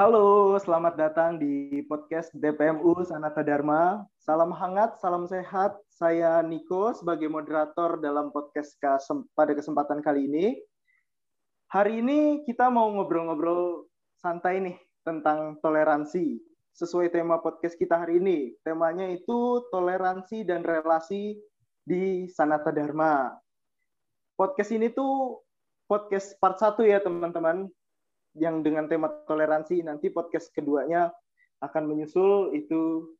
Halo, selamat datang di podcast DPMU Sanata Dharma. Salam hangat, salam sehat. Saya Niko sebagai moderator dalam podcast pada kesempatan kali ini. Hari ini kita mau ngobrol-ngobrol santai nih tentang toleransi. Sesuai tema podcast kita hari ini. Temanya itu toleransi dan relasi di Sanata Dharma. Podcast ini tuh podcast part satu ya teman-teman yang dengan tema toleransi nanti podcast keduanya akan menyusul itu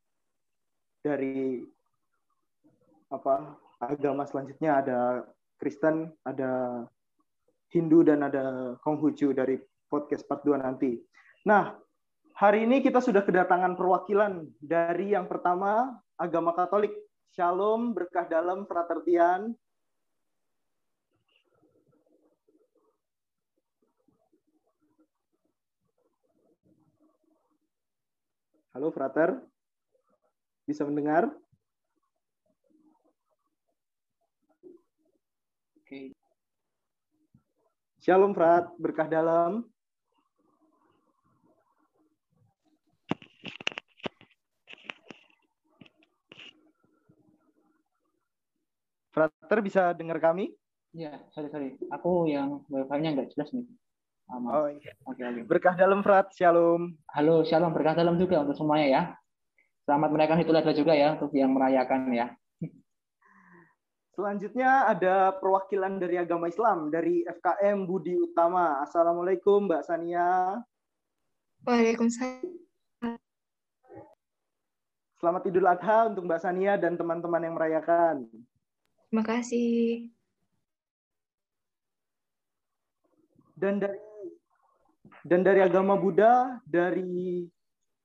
dari apa agama selanjutnya ada Kristen, ada Hindu dan ada Konghucu dari podcast part 2 nanti. Nah, hari ini kita sudah kedatangan perwakilan dari yang pertama agama Katolik. Shalom, berkah dalam, fratertian, Halo, Frater. Bisa mendengar? Oke. Shalom, Frat. Berkah dalam. Frater bisa dengar kami? Iya, sorry, sorry. Aku yang wifi-nya nggak jelas nih. Oh, iya. Oke, oke. Berkah dalam Frat, Shalom. Halo, Shalom. Berkah dalam juga untuk semuanya ya. Selamat merayakan Idul Adha juga ya untuk yang merayakan ya. Selanjutnya ada perwakilan dari agama Islam dari FKM Budi Utama. Assalamualaikum Mbak Sania. Waalaikumsalam. Selamat Idul Adha untuk Mbak Sania dan teman-teman yang merayakan. Terima kasih. Dan dari dan dari agama Buddha, dari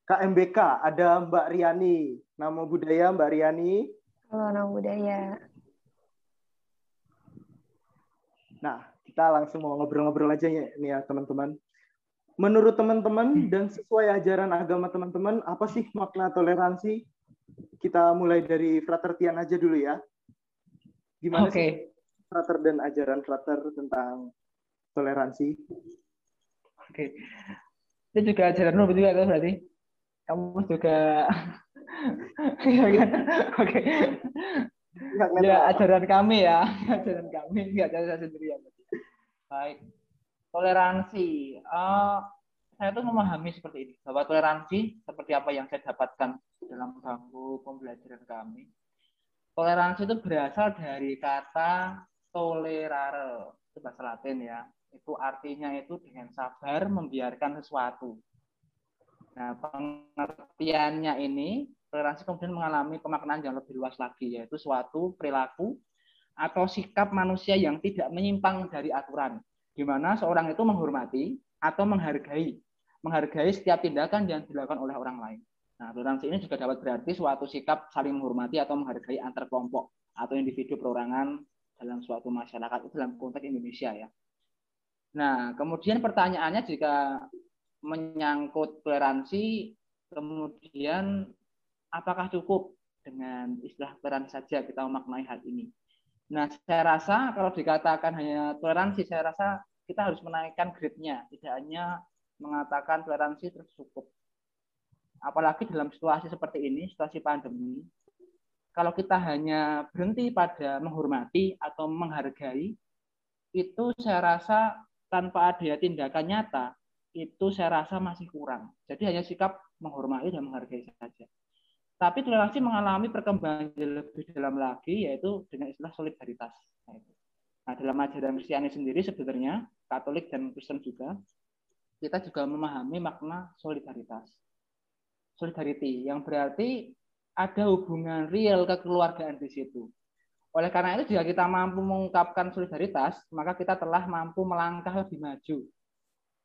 KMBK, ada Mbak Riani. Nama budaya Mbak Riani. Halo, nama budaya. Nah, kita langsung mau ngobrol-ngobrol aja ya, nih ya teman-teman. Menurut teman-teman dan sesuai ajaran agama teman-teman, apa sih makna toleransi? Kita mulai dari Frater Tian aja dulu ya. Gimana okay. sih Frater dan ajaran Frater tentang toleransi? Oke. Itu juga ajaran Nuh juga kan berarti? Kamu juga iya kan? Oke. Ya ajaran kami ya, ajaran kami nggak ajaran saya sendiri ya. Baik. Toleransi. Uh, saya tuh memahami seperti ini bahwa toleransi seperti apa yang saya dapatkan dalam bangku pembelajaran kami. Toleransi itu berasal dari kata tolerare, itu bahasa Latin ya, itu artinya itu dengan sabar membiarkan sesuatu. Nah, pengertiannya ini toleransi kemudian mengalami pemaknaan yang lebih luas lagi yaitu suatu perilaku atau sikap manusia yang tidak menyimpang dari aturan di mana seorang itu menghormati atau menghargai menghargai setiap tindakan yang dilakukan oleh orang lain. Nah, toleransi ini juga dapat berarti suatu sikap saling menghormati atau menghargai antar kelompok atau individu perorangan dalam suatu masyarakat itu dalam konteks Indonesia ya. Nah, kemudian pertanyaannya jika menyangkut toleransi, kemudian apakah cukup dengan istilah toleransi saja kita memaknai hal ini? Nah, saya rasa kalau dikatakan hanya toleransi, saya rasa kita harus menaikkan grade-nya, tidak hanya mengatakan toleransi terus cukup. Apalagi dalam situasi seperti ini, situasi pandemi, kalau kita hanya berhenti pada menghormati atau menghargai, itu saya rasa tanpa ada tindakan nyata itu saya rasa masih kurang. Jadi hanya sikap menghormati dan menghargai saja. Tapi toleransi mengalami perkembangan lebih dalam lagi yaitu dengan istilah solidaritas. Nah, dalam ajaran Kristiani sendiri sebenarnya Katolik dan Kristen juga kita juga memahami makna solidaritas. Solidarity yang berarti ada hubungan real kekeluargaan di situ. Oleh karena itu, jika kita mampu mengungkapkan solidaritas, maka kita telah mampu melangkah lebih maju.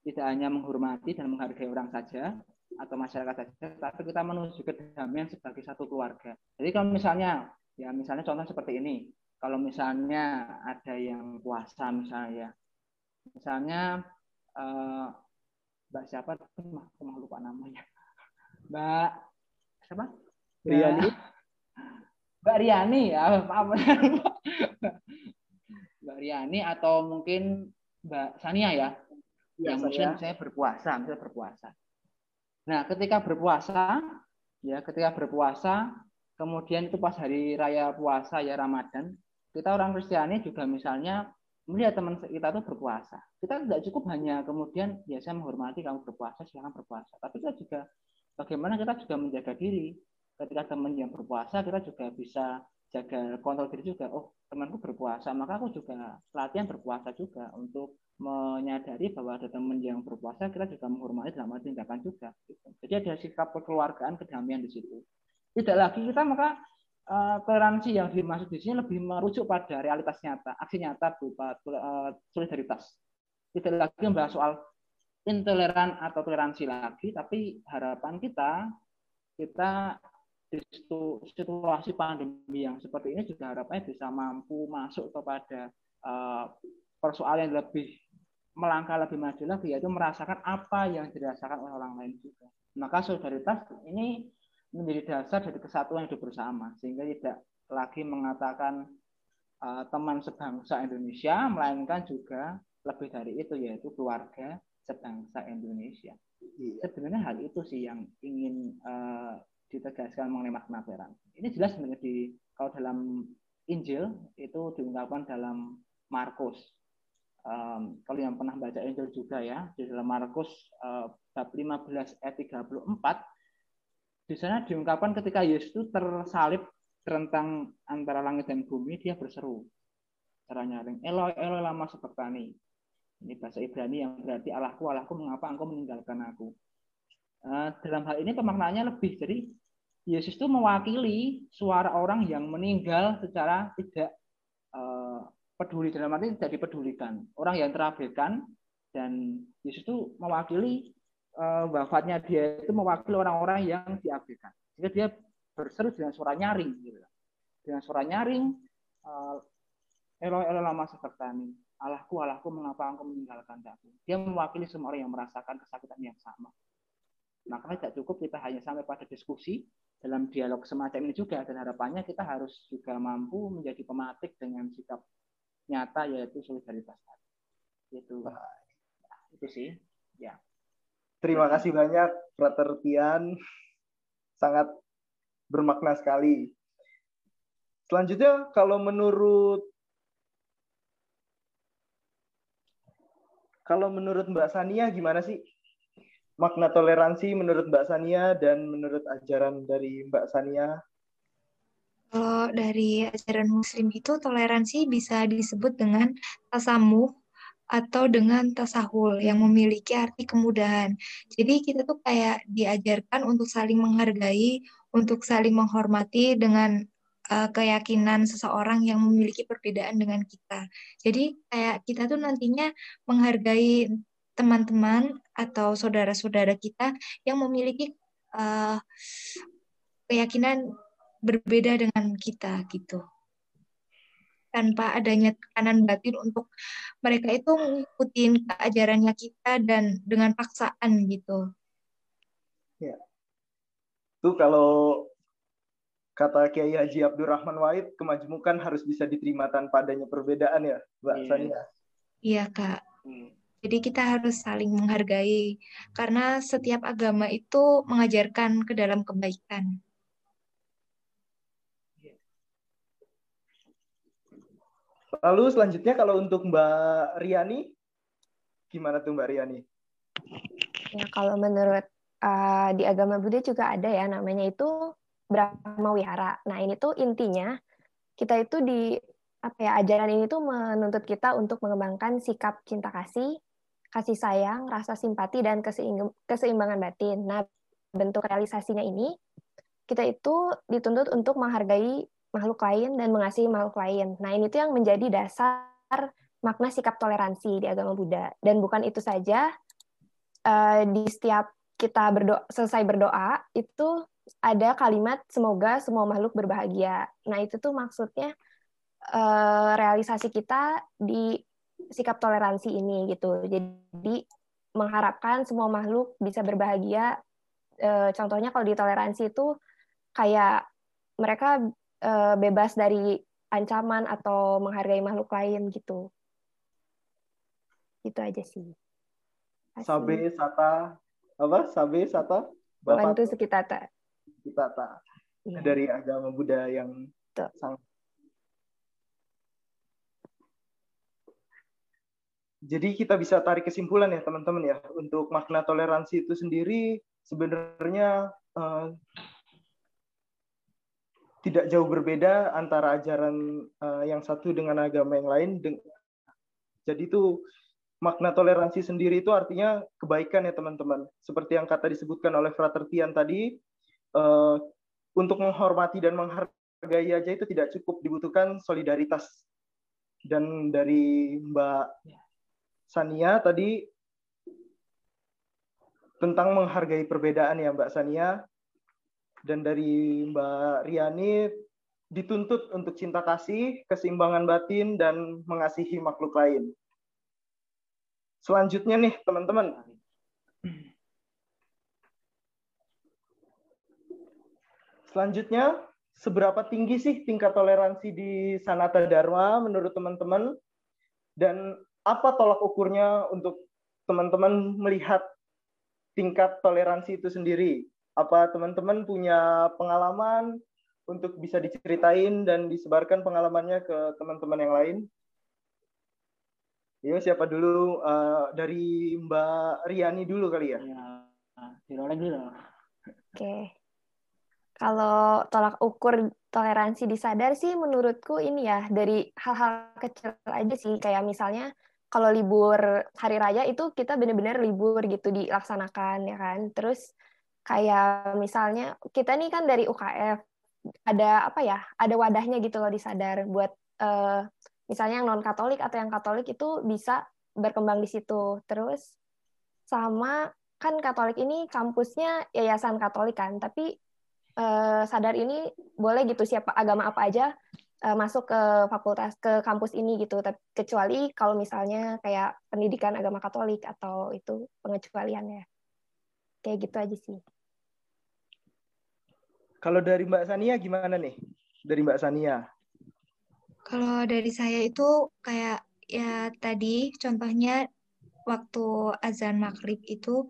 Tidak hanya menghormati dan menghargai orang saja, atau masyarakat saja, tapi kita menuju kedamaian sebagai satu keluarga. Jadi kalau misalnya, ya misalnya contoh seperti ini, kalau misalnya ada yang puasa misalnya, misalnya eh, Mbak siapa? Aku lupa namanya. Mbak siapa? Riani. Mbak Riani ya apa Mbak Riani atau mungkin Mbak Sania ya, ya yang mungkin saya berpuasa, misalnya berpuasa. Nah, ketika berpuasa, ya ketika berpuasa, kemudian itu pas hari raya puasa ya Ramadan, kita orang Kristiani juga misalnya melihat teman kita itu berpuasa. Kita tidak cukup hanya kemudian ya saya menghormati kamu berpuasa, silakan berpuasa. Tapi kita juga bagaimana kita juga menjaga diri. Ketika teman yang berpuasa, kita juga bisa jaga kontrol diri juga. Oh, temanku berpuasa, maka aku juga latihan berpuasa juga untuk menyadari bahwa ada teman yang berpuasa, kita juga menghormati dalam tindakan juga. Jadi ada sikap kekeluargaan, kedamaian di situ. Tidak lagi kita maka uh, toleransi yang dimaksud di sini lebih merujuk pada realitas nyata, aksi nyata berupa uh, solidaritas. Tidak lagi membahas soal intoleran atau toleransi lagi, tapi harapan kita kita situasi pandemi yang seperti ini juga harapannya bisa mampu masuk kepada uh, persoalan yang lebih melangkah lebih maju lagi yaitu merasakan apa yang dirasakan oleh orang lain juga. Maka solidaritas ini menjadi dasar dari kesatuan hidup bersama sehingga tidak lagi mengatakan uh, teman sebangsa Indonesia melainkan juga lebih dari itu yaitu keluarga sebangsa Indonesia. Iya. Sebenarnya hal itu sih yang ingin uh, ditegaskan mengenai makna toleransi. Ini jelas sebenarnya di kalau dalam Injil itu diungkapkan dalam Markus. Um, kalau yang pernah baca Injil juga ya, di dalam Markus uh, bab 15 ayat 34 di sana diungkapkan ketika Yesus itu tersalib terentang antara langit dan bumi, dia berseru. Cara nyaring, Eloi, Eloi lama sepertani. Ini bahasa Ibrani yang berarti Allahku, Allahku, mengapa engkau meninggalkan aku? Uh, dalam hal ini pemaknaannya lebih. Jadi Yesus itu mewakili suara orang yang meninggal secara tidak uh, peduli dalam arti tidak dipedulikan. Orang yang terabaikan dan Yesus itu mewakili uh, wafatnya dia itu mewakili orang-orang yang diabaikan. Sehingga dia berseru dengan suara nyaring gitu. Dengan suara nyaring uh, Eloi Eloi lama sepertani. Allahku, Allahku, mengapa engkau meninggalkan aku? Dia mewakili semua orang yang merasakan kesakitan yang sama. Maka tidak cukup kita hanya sampai pada diskusi dalam dialog semacam ini juga dan harapannya kita harus juga mampu menjadi pematik dengan sikap nyata yaitu solidaritas. Itu, itu sih, ya. Terima kasih banyak, Frater Tian. Sangat bermakna sekali. Selanjutnya, kalau menurut kalau menurut Mbak Sania gimana sih makna toleransi menurut Mbak Sania dan menurut ajaran dari Mbak Sania? Kalau dari ajaran Muslim itu toleransi bisa disebut dengan tasamuh atau dengan tasahul yang memiliki arti kemudahan. Jadi kita tuh kayak diajarkan untuk saling menghargai, untuk saling menghormati dengan uh, keyakinan seseorang yang memiliki perbedaan dengan kita. Jadi kayak kita tuh nantinya menghargai teman-teman atau saudara-saudara kita yang memiliki uh, keyakinan berbeda dengan kita gitu tanpa adanya tekanan batin untuk mereka itu mengikuti keajarannya kita dan dengan paksaan gitu. Ya. Tuh kalau kata Kiai Haji Abdurrahman Wahid, kemajmukan harus bisa diterima tanpa adanya perbedaan ya, Mbak yeah. Sania. Iya, Kak. Hmm. Jadi kita harus saling menghargai karena setiap agama itu mengajarkan ke dalam kebaikan. Lalu selanjutnya kalau untuk Mbak Riani, gimana tuh Mbak Riani? Ya kalau menurut uh, di agama Buddha juga ada ya namanya itu Brahma Wihara. Nah ini tuh intinya kita itu di apa ya ajaran ini tuh menuntut kita untuk mengembangkan sikap cinta kasih, kasih sayang, rasa simpati dan keseimbangan batin. Nah bentuk realisasinya ini kita itu dituntut untuk menghargai makhluk lain dan mengasihi makhluk lain. Nah, ini tuh yang menjadi dasar makna sikap toleransi di agama Buddha. Dan bukan itu saja, uh, di setiap kita berdoa, selesai berdoa, itu ada kalimat semoga semua makhluk berbahagia. Nah, itu tuh maksudnya uh, realisasi kita di sikap toleransi ini gitu. Jadi mengharapkan semua makhluk bisa berbahagia. Uh, contohnya kalau di toleransi itu kayak mereka uh, bebas dari ancaman atau menghargai makhluk lain gitu. Itu aja sih. Asli. Sabe Sata apa? Sabe Sata? Bapak Bantu Sukitata. Sukitata. Ya. Dari agama Buddha yang Tuh. sangat Jadi kita bisa tarik kesimpulan ya teman-teman ya untuk makna toleransi itu sendiri sebenarnya uh, tidak jauh berbeda antara ajaran uh, yang satu dengan agama yang lain. Jadi itu makna toleransi sendiri itu artinya kebaikan ya teman-teman. Seperti yang kata disebutkan oleh Frater Tian tadi, uh, untuk menghormati dan menghargai aja itu tidak cukup dibutuhkan solidaritas. Dan dari Mbak Sania tadi tentang menghargai perbedaan ya Mbak Sania dan dari Mbak Riani dituntut untuk cinta kasih, keseimbangan batin dan mengasihi makhluk lain. Selanjutnya nih teman-teman. Selanjutnya, seberapa tinggi sih tingkat toleransi di Sanata Dharma menurut teman-teman? Dan apa tolak ukurnya untuk teman-teman melihat tingkat toleransi itu sendiri? Apa teman-teman punya pengalaman untuk bisa diceritain dan disebarkan pengalamannya ke teman-teman yang lain? Ya, siapa dulu? Uh, dari Mbak Riani dulu kali ya? Ya, dulu. Oke. Kalau tolak ukur toleransi disadar sih menurutku ini ya dari hal-hal kecil aja sih kayak misalnya kalau libur hari raya itu kita benar-benar libur gitu dilaksanakan ya kan. Terus kayak misalnya kita nih kan dari UKF ada apa ya? Ada wadahnya gitu loh disadar buat uh, misalnya yang non Katolik atau yang Katolik itu bisa berkembang di situ. Terus sama kan Katolik ini kampusnya yayasan Katolik kan, tapi uh, sadar ini boleh gitu siapa agama apa aja uh, masuk ke fakultas ke kampus ini gitu. Kecuali kalau misalnya kayak pendidikan agama Katolik atau itu pengecualiannya. Kayak gitu aja sih. Kalau dari Mbak Sania gimana nih? Dari Mbak Sania. Kalau dari saya itu kayak ya tadi contohnya waktu azan maghrib itu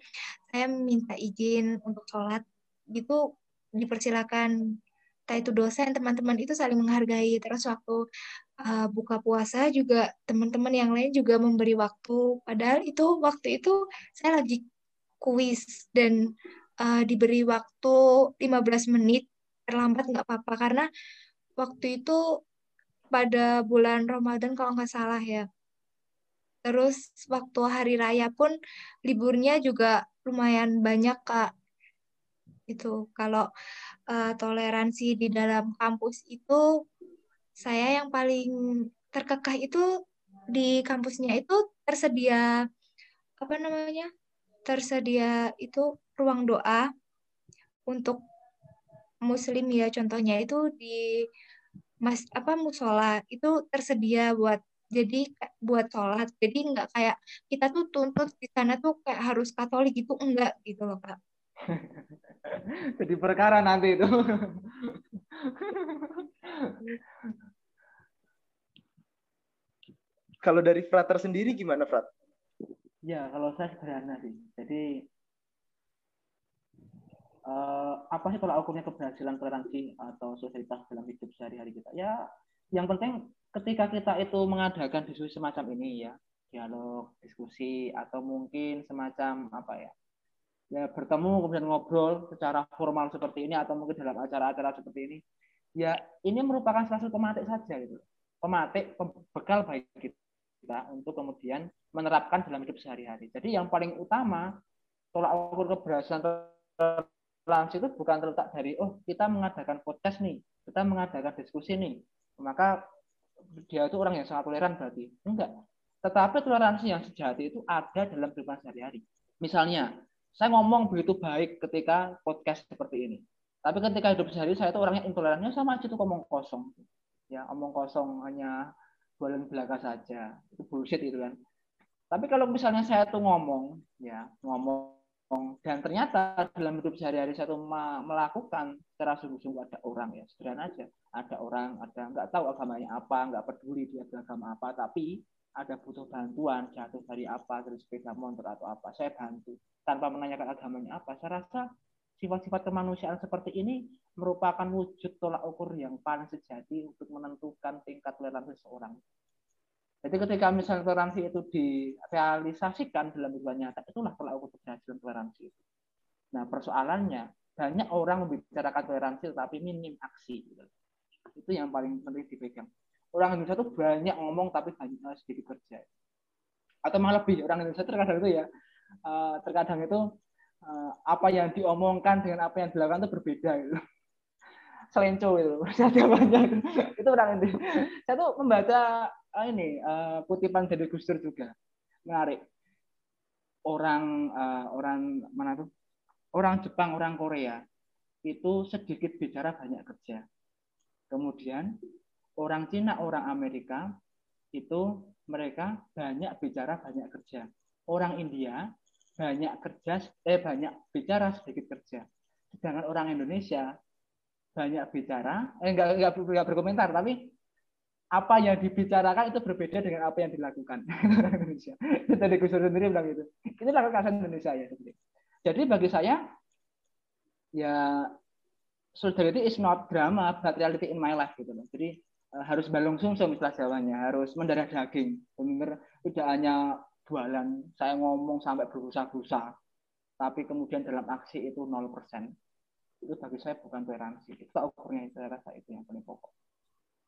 saya minta izin untuk sholat. Gitu dipersilakan entah itu dosen teman-teman itu saling menghargai. Terus waktu uh, buka puasa juga teman-teman yang lain juga memberi waktu. Padahal itu waktu itu saya lagi kuis dan uh, diberi waktu 15 menit terlambat nggak apa-apa. Karena waktu itu pada bulan Ramadan kalau nggak salah ya. Terus waktu hari raya pun liburnya juga lumayan banyak kak itu kalau uh, toleransi di dalam kampus itu saya yang paling terkekeh itu di kampusnya itu tersedia apa namanya tersedia itu ruang doa untuk muslim ya. Contohnya itu di mas apa musola itu tersedia buat jadi buat sholat. Jadi nggak kayak kita tuh tuntut di sana tuh kayak harus katolik gitu enggak gitu loh kak Jadi perkara nanti itu. Kalau dari Frater sendiri gimana, Frat? Ya, kalau saya sederhana sih. Jadi uh, apa sih kalau ukurnya keberhasilan toleransi atau sosialitas dalam hidup sehari-hari kita? Ya, yang penting ketika kita itu mengadakan diskusi semacam ini ya, dialog, diskusi atau mungkin semacam apa ya? Ya bertemu kemudian ngobrol secara formal seperti ini atau mungkin dalam acara-acara seperti ini ya ini merupakan salah satu pematik saja gitu. Pematik bekal baik kita untuk kemudian menerapkan dalam hidup sehari-hari. Jadi yang paling utama tolak ukur keberhasilan toleransi itu bukan terletak dari oh kita mengadakan podcast nih kita mengadakan diskusi nih maka dia itu orang yang sangat toleran berarti. Enggak. Tetapi toleransi yang sejati itu ada dalam kehidupan sehari-hari. Misalnya saya ngomong begitu baik ketika podcast seperti ini. Tapi ketika hidup sehari saya itu orangnya intolerannya sama aja tuh ngomong kosong. Ya, omong kosong hanya bulan belaka saja. Itu bullshit itu kan. Tapi kalau misalnya saya tuh ngomong, ya, ngomong dan ternyata dalam hidup sehari-hari saya tuh melakukan secara sungguh-sungguh ada orang ya sederhana aja ada orang ada nggak tahu agamanya apa nggak peduli dia beragama apa tapi ada butuh bantuan jatuh dari apa dari sepeda motor atau apa saya bantu tanpa menanyakan agamanya apa, saya rasa sifat-sifat kemanusiaan seperti ini merupakan wujud tolak ukur yang paling sejati untuk menentukan tingkat toleransi seseorang. Jadi ketika misalnya toleransi itu direalisasikan dalam kehidupan nyata, itulah tolak ukur keberhasilan toleransi. Nah persoalannya banyak orang membicarakan toleransi tetapi minim aksi. Itu yang paling penting dipegang. Orang Indonesia itu banyak ngomong tapi banyak sedikit kerja. Atau malah lebih orang Indonesia terkadang itu ya eh, terkadang itu eh, apa yang diomongkan dengan apa yang dilakukan itu berbeda gitu. Selenco itu saya banyak. Itu orang ini saya tuh membaca uh, ini kutipan dari Gus Dur juga. Menarik. Orang uh, orang mana tuh? Orang Jepang orang Korea itu sedikit bicara banyak kerja. Kemudian orang Cina orang Amerika itu mereka banyak bicara banyak kerja orang India banyak kerja eh banyak bicara sedikit kerja sedangkan orang Indonesia banyak bicara, eh enggak, enggak, enggak berkomentar, tapi apa yang dibicarakan itu berbeda dengan apa yang dilakukan. Indonesia. Tadi Gus sendiri bilang gitu. Ini lakukan Indonesia ya. Jadi bagi saya, ya solidarity is not drama, but reality in my life gitu loh. Jadi harus balung sumsum istilah Jawanya, harus mendarah daging. Benar tidak hanya jualan, saya ngomong sampai berusaha-berusaha, tapi kemudian dalam aksi itu 0% itu bagi saya bukan toleransi. Itu ukurnya saya rasa itu yang paling pokok.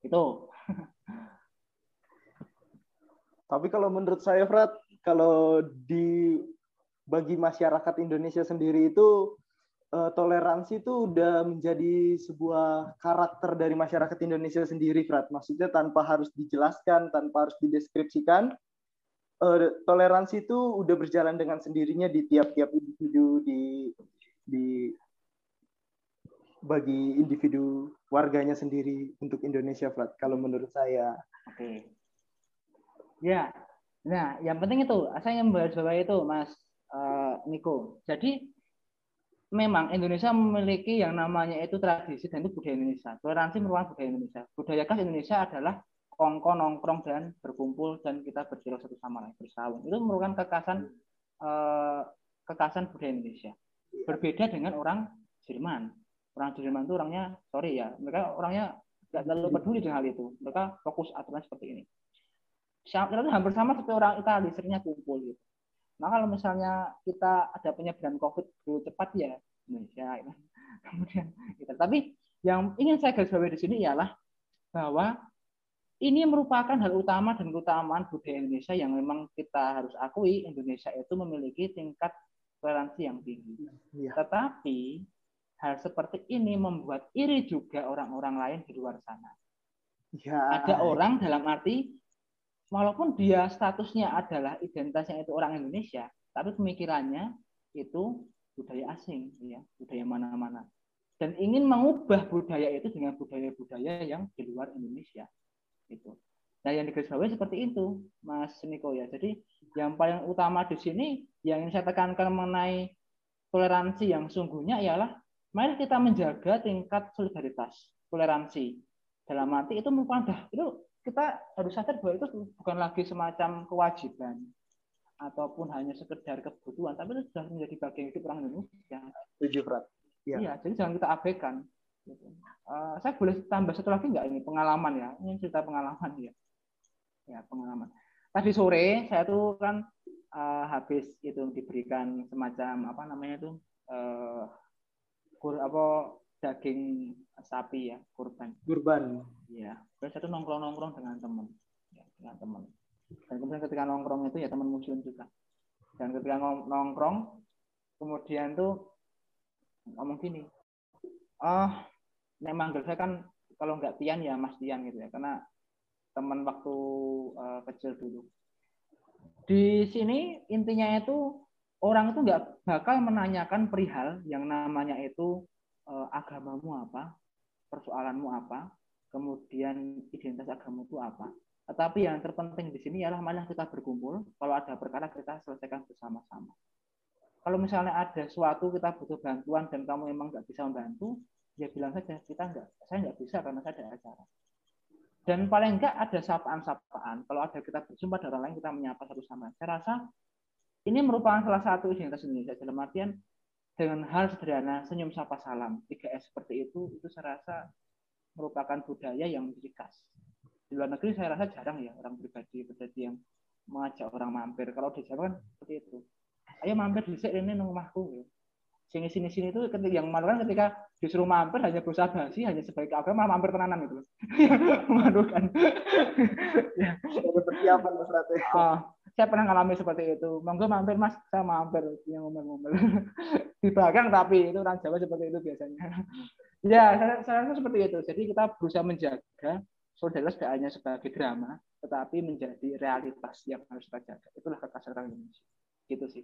Itu. Tapi kalau menurut saya Fred kalau di bagi masyarakat Indonesia sendiri itu uh, toleransi itu udah menjadi sebuah karakter dari masyarakat Indonesia sendiri, Fred. Maksudnya tanpa harus dijelaskan, tanpa harus dideskripsikan, uh, toleransi itu udah berjalan dengan sendirinya di tiap-tiap individu di di bagi individu warganya sendiri untuk Indonesia, Flat. Kalau menurut saya. Oke. Ya, nah yang penting itu, saya membahas bahwa itu, Mas uh, Niko. Jadi memang Indonesia memiliki yang namanya itu tradisi dan itu budaya Indonesia. Toleransi merupakan budaya Indonesia. Budaya khas Indonesia adalah kongko nongkrong dan berkumpul dan kita berdialog satu sama lain bersawung. Itu merupakan kekasan uh, kekasan budaya Indonesia. Berbeda dengan orang Jerman orang Jerman itu orangnya sorry ya mereka orangnya nggak terlalu peduli dengan hal itu mereka fokus aturan seperti ini itu hampir sama seperti orang Italia seringnya kumpul gitu nah kalau misalnya kita ada penyebaran COVID lebih cepat ya Indonesia ya. kemudian gitu. tapi yang ingin saya garis bawahi di sini ialah bahwa ini merupakan hal utama dan keutamaan budaya Indonesia yang memang kita harus akui Indonesia itu memiliki tingkat toleransi yang tinggi. Ya. Tetapi hal seperti ini membuat iri juga orang-orang lain di luar sana. Ya. Ada orang dalam arti walaupun dia statusnya adalah identitasnya itu orang Indonesia, tapi pemikirannya itu budaya asing, ya, budaya mana-mana. Dan ingin mengubah budaya itu dengan budaya-budaya yang di luar Indonesia. Itu. Nah, yang digarisbawahi seperti itu, Mas Niko ya. Jadi yang paling utama di sini yang ingin saya tekankan mengenai toleransi yang sungguhnya ialah mari kita menjaga tingkat solidaritas, toleransi. Dalam arti itu merupakan itu kita harus sadar bahwa itu bukan lagi semacam kewajiban ataupun hanya sekedar kebutuhan, tapi itu sudah menjadi bagian hidup orang Indonesia. Frat. Ya. Iya, jadi jangan kita abaikan. Uh, saya boleh tambah satu lagi nggak ini pengalaman ya? Ini cerita pengalaman ya. Ya pengalaman. Tadi sore saya tuh kan uh, habis itu diberikan semacam apa namanya itu uh, kur apa daging sapi ya kurban. Kurban. Ya terus satu nongkrong nongkrong dengan teman ya, dengan teman dan kemudian ketika nongkrong itu ya teman muslim juga. Dan ketika nongkrong kemudian tuh ngomong gini ah oh, nek manggil saya kan kalau nggak Tian ya Mas Tian gitu ya. Karena teman waktu uh, kecil dulu. Di sini intinya itu orang itu nggak bakal menanyakan perihal yang namanya itu eh, agamamu apa, persoalanmu apa, kemudian identitas agamamu itu apa. Tetapi yang terpenting di sini ialah mana kita berkumpul, kalau ada perkara kita selesaikan bersama-sama. Kalau misalnya ada suatu kita butuh bantuan dan kamu memang nggak bisa membantu, ya bilang saja kita nggak, saya nggak bisa karena saya ada acara. Dan paling enggak ada sapaan-sapaan. Kalau ada kita berjumpa dengan orang lain, kita menyapa satu sama. Saya rasa ini merupakan salah satu identitas Indonesia dalam artian dengan hal sederhana senyum sapa salam 3S seperti itu itu saya rasa merupakan budaya yang menjadi khas. Di luar negeri saya rasa jarang ya orang pribadi pribadi yang mengajak orang mampir. Kalau di Jawa kan seperti itu. Ayo mampir di sini rumahku sini sini sini itu ketika yang malu kan ketika disuruh mampir hanya berusaha basi hanya sebagai agama mampir tenanan itu memalukan. Ya persiapan mas Rate oh, saya pernah ngalami seperti itu. Monggo mampir mas. Saya mampir. Yang ngomel-ngomel. Di belakang tapi itu orang Jawa seperti itu biasanya. Ya saya, saya rasa seperti itu. Jadi kita berusaha menjaga solidaritas tidak hanya sebagai drama tetapi menjadi realitas yang harus kita jaga. Itulah kekasih orang Indonesia. Gitu sih.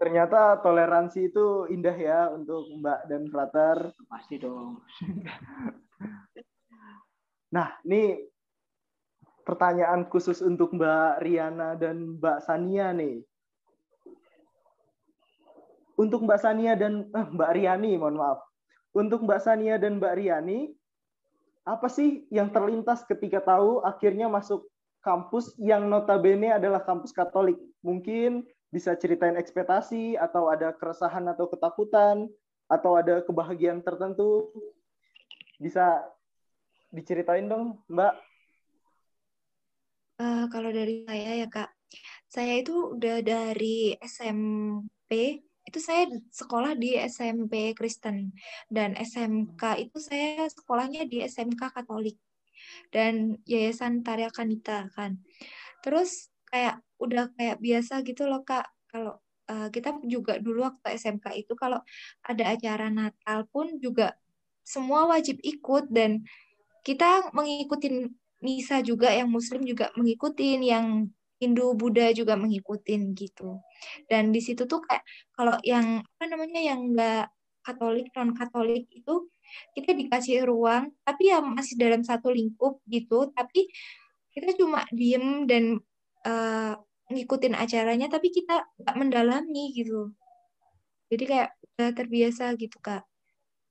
Ternyata toleransi itu indah ya untuk Mbak dan Frater. Pasti dong. nah, ini pertanyaan khusus untuk Mbak Riana dan Mbak Sania nih. Untuk Mbak Sania dan eh, Mbak Riani, mohon maaf. Untuk Mbak Sania dan Mbak Riani, apa sih yang terlintas ketika tahu akhirnya masuk kampus yang notabene adalah kampus Katolik? Mungkin bisa ceritain ekspektasi atau ada keresahan atau ketakutan atau ada kebahagiaan tertentu bisa diceritain dong Mbak uh, kalau dari saya ya Kak saya itu udah dari SMP itu saya sekolah di SMP Kristen. Dan SMK itu saya sekolahnya di SMK Katolik dan Yayasan Tariakan Kanita kan. Terus kayak udah kayak biasa gitu loh kak kalau uh, kita juga dulu waktu SMK itu kalau ada acara Natal pun juga semua wajib ikut dan kita mengikuti misa juga yang Muslim juga mengikuti yang Hindu Buddha juga mengikuti gitu. Dan di situ tuh kayak kalau yang apa namanya yang enggak Katolik non Katolik itu kita dikasih ruang tapi ya masih dalam satu lingkup gitu. Tapi kita cuma diem dan uh, ngikutin acaranya tapi kita nggak mendalami gitu. Jadi kayak udah terbiasa gitu kak.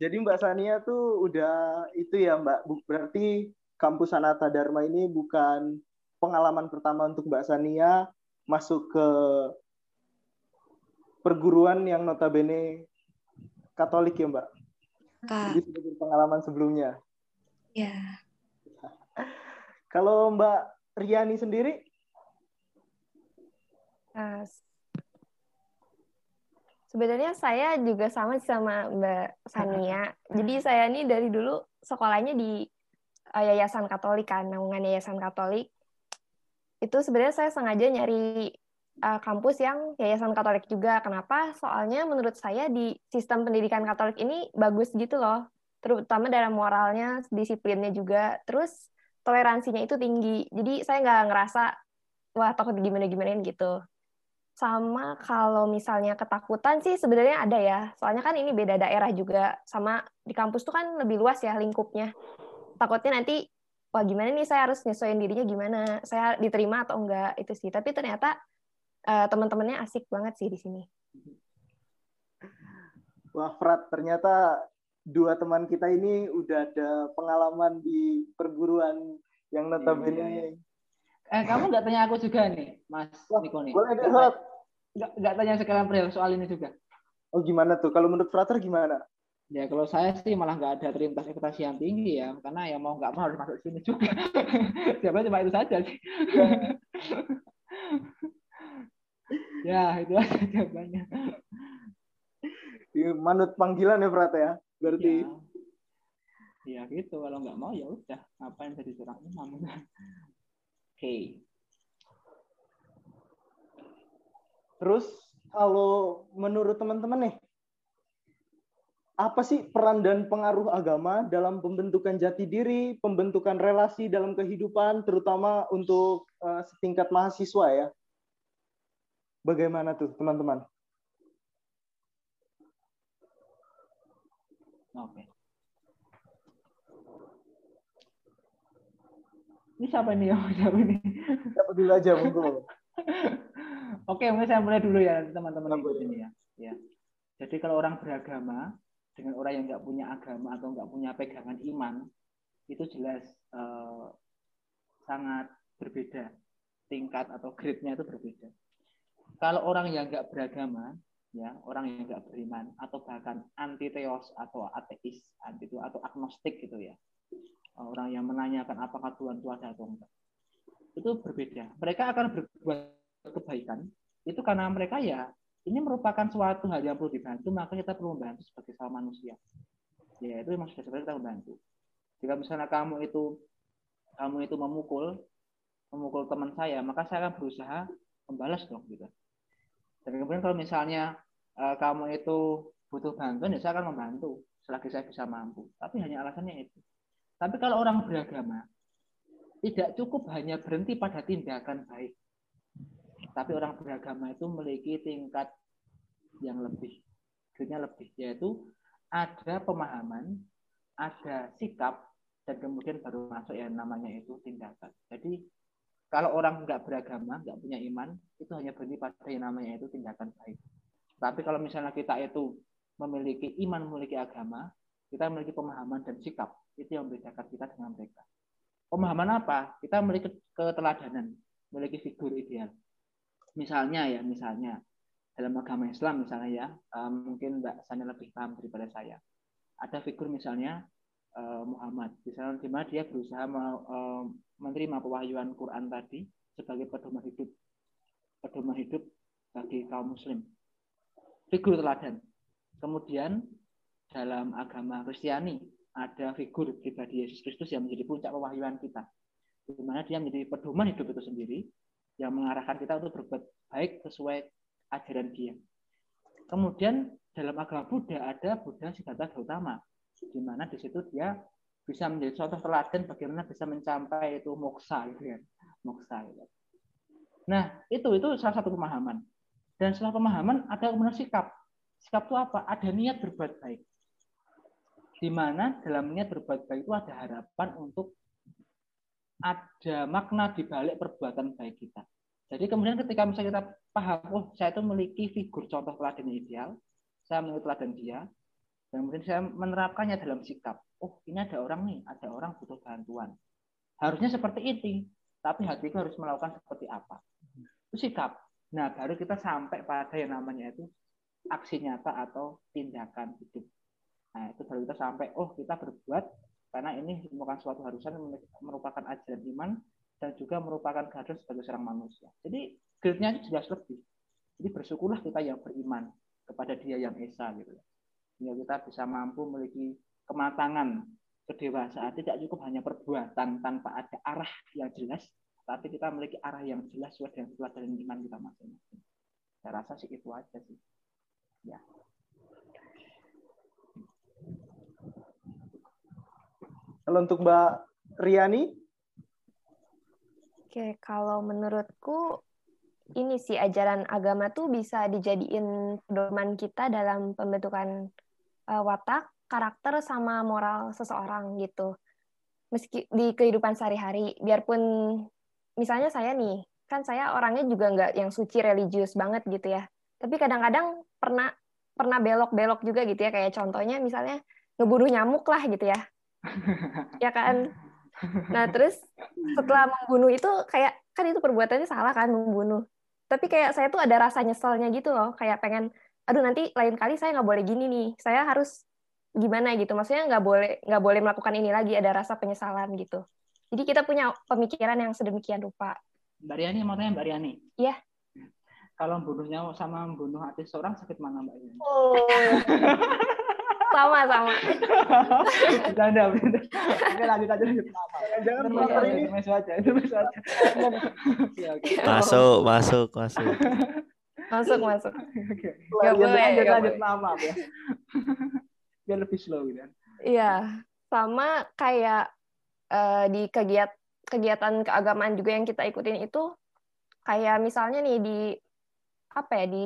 Jadi Mbak Sania tuh udah itu ya Mbak. Berarti kampus Sanata Dharma ini bukan pengalaman pertama untuk Mbak Sania masuk ke perguruan yang notabene Katolik ya Mbak. Kak. Jadi sebagai pengalaman sebelumnya. Ya. Kalau Mbak Riani sendiri Uh, sebenarnya saya juga sama sama Mbak Sania. Jadi saya ini dari dulu sekolahnya di uh, Yayasan Katolik kan, naungan Yayasan Katolik. Itu sebenarnya saya sengaja nyari uh, kampus yang Yayasan Katolik juga. Kenapa? Soalnya menurut saya di sistem pendidikan Katolik ini bagus gitu loh. Terutama dalam moralnya, disiplinnya juga. Terus toleransinya itu tinggi. Jadi saya nggak ngerasa wah takut gimana-gimanain gitu. Sama kalau misalnya ketakutan sih sebenarnya ada ya. Soalnya kan ini beda daerah juga. Sama di kampus tuh kan lebih luas ya lingkupnya. Takutnya nanti, wah gimana nih saya harus nyesuaiin dirinya gimana. Saya diterima atau enggak, itu sih. Tapi ternyata uh, teman-temannya asik banget sih di sini. Wah, Frat, ternyata dua teman kita ini udah ada pengalaman di perguruan yang notabene. Iya. Eh, kamu nggak tanya aku juga nih, Mas Niko nih. Boleh deh, nggak, nggak tanya sekarang April soal ini juga. Oh gimana tuh? Kalau menurut Frater gimana? Ya kalau saya sih malah nggak ada terlintas ekspektasi yang tinggi ya, karena ya mau nggak mau harus masuk sini juga. Siapa cuma itu saja sih. ya itu aja jawabannya. Manut panggilan ya Frater ya, berarti. Ya. ya gitu, kalau nggak mau ya udah, ngapain jadi seorang imam. Oke. Okay. Terus kalau menurut teman-teman nih, apa sih peran dan pengaruh agama dalam pembentukan jati diri, pembentukan relasi dalam kehidupan, terutama untuk uh, setingkat mahasiswa ya? Bagaimana tuh teman-teman? Oke. Ini siapa ini? Siapa ini? Siapa dulu aja, monggo. Oke, mungkin saya mulai dulu ya teman-teman ini ya. ya. Jadi kalau orang beragama dengan orang yang nggak punya agama atau nggak punya pegangan iman itu jelas eh, sangat berbeda tingkat atau grade-nya itu berbeda. kalau orang yang nggak beragama, ya orang yang nggak beriman atau bahkan anti teos atau ateis, anti itu atau agnostik gitu ya, orang yang menanyakan apakah Tuhan itu ada atau enggak, itu berbeda. Mereka akan berbuat kebaikan itu karena mereka ya ini merupakan suatu hal yang perlu dibantu, maka kita perlu membantu sebagai sama manusia. Ya itu memang sudah sebenarnya kita membantu. Jika misalnya kamu itu kamu itu memukul memukul teman saya, maka saya akan berusaha membalas dong gitu. Dan kemudian kalau misalnya uh, kamu itu butuh bantuan, ya saya akan membantu selagi saya bisa mampu. Tapi hanya alasannya itu. Tapi kalau orang beragama, tidak cukup hanya berhenti pada tindakan baik. Tapi orang beragama itu memiliki tingkat yang lebih, akhirnya lebih, yaitu ada pemahaman, ada sikap, dan kemudian baru masuk yang namanya itu tindakan. Jadi kalau orang nggak beragama, nggak punya iman, itu hanya berhenti pada yang namanya itu tindakan baik. Tapi kalau misalnya kita itu memiliki iman, memiliki agama, kita memiliki pemahaman dan sikap. Itu yang membedakan kita dengan mereka. Pemahaman apa? Kita memiliki keteladanan, memiliki figur ideal. Misalnya ya, misalnya dalam agama Islam misalnya ya, eh, mungkin Mbak Sanya lebih paham daripada saya. Ada figur misalnya eh, Muhammad, misalnya di mana dia berusaha eh, menerima pewahyuan Quran tadi sebagai pedoman hidup pedoman hidup bagi kaum muslim. Figur teladan. Kemudian dalam agama Kristiani ada figur pribadi Yesus Kristus yang menjadi puncak pewahyuan kita. Di mana dia menjadi pedoman hidup itu sendiri yang mengarahkan kita untuk berbuat baik sesuai ajaran dia. Kemudian dalam agama Buddha ada Buddha Siddhartha Gautama, di mana di situ dia bisa menjadi contoh teladan bagaimana bisa mencapai itu moksa gitu ya moksa gitu. nah itu itu salah satu pemahaman dan setelah pemahaman ada kemudian sikap sikap itu apa ada niat berbuat baik di mana dalam niat berbuat baik itu ada harapan untuk ada makna di balik perbuatan baik kita jadi kemudian ketika misalnya kita paham oh saya itu memiliki figur contoh teladan ideal saya memiliki teladan dia dan kemudian saya menerapkannya dalam sikap oh ini ada orang nih, ada orang butuh bantuan. Harusnya seperti ini, tapi hatiku harus melakukan seperti apa. Itu sikap. Nah, baru kita sampai pada yang namanya itu aksi nyata atau tindakan hidup. Nah, itu baru kita sampai, oh kita berbuat karena ini merupakan suatu harusan merupakan ajaran iman dan juga merupakan gadis sebagai seorang manusia. Jadi grade-nya itu jelas lebih. Jadi bersyukurlah kita yang beriman kepada dia yang esa gitu. Sehingga kita bisa mampu memiliki kematangan kedewasaan tidak cukup hanya perbuatan tanpa ada arah yang jelas, tapi kita memiliki arah yang jelas sesuai dengan pelajaran iman kita masing-masing. Saya rasa sih itu aja sih. Ya. Kalau untuk Mbak Riani? Oke, kalau menurutku ini sih ajaran agama tuh bisa dijadiin pedoman kita dalam pembentukan uh, watak karakter sama moral seseorang gitu. Meski di kehidupan sehari-hari, biarpun misalnya saya nih, kan saya orangnya juga nggak yang suci religius banget gitu ya. Tapi kadang-kadang pernah pernah belok-belok juga gitu ya, kayak contohnya misalnya ngebunuh nyamuk lah gitu ya. Ya kan? Nah, terus setelah membunuh itu kayak kan itu perbuatannya salah kan membunuh. Tapi kayak saya tuh ada rasa nyeselnya gitu loh, kayak pengen aduh nanti lain kali saya nggak boleh gini nih. Saya harus gimana gitu maksudnya nggak boleh nggak boleh melakukan ini lagi ada rasa penyesalan gitu jadi kita punya pemikiran yang sedemikian rupa Mbak Riani mau tanya Mbak Riani iya kalau membunuhnya sama membunuh hati seorang sakit mana Mbak Riani oh. Sama sama Canda, Oke lanjut aja lanjut Jangan motor ini. aja, itu aja. Masuk, masuk, masuk. Masuk, masuk. Oke. Gak boleh, lanjut, lanjut, maaf ya biar lebih slow gitu kan. Iya, sama kayak uh, di kegiatan kegiatan keagamaan juga yang kita ikutin itu kayak misalnya nih di apa ya di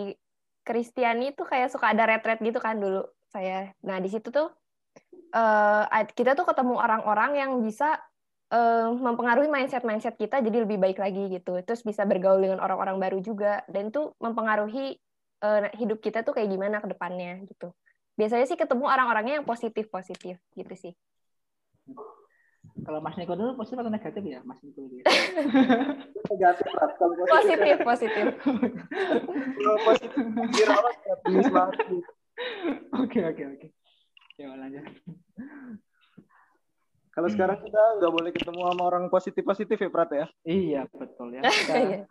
Kristiani itu kayak suka ada retret gitu kan dulu saya. Nah di situ tuh uh, kita tuh ketemu orang-orang yang bisa uh, mempengaruhi mindset-mindset kita jadi lebih baik lagi gitu. Terus bisa bergaul dengan orang-orang baru juga. Dan itu mempengaruhi uh, hidup kita tuh kayak gimana ke depannya gitu. Biasanya sih ketemu orang-orangnya yang positif positif gitu sih. Kalau Mas Niko dulu positif atau negatif ya Mas Niko negatif positif positif. positif. Dirawat ya wisma Oke oke oke. Ya lanjut. Kalau sekarang kita nggak boleh ketemu sama orang positif positif ya Prat ya? Iya betul ya. Kita,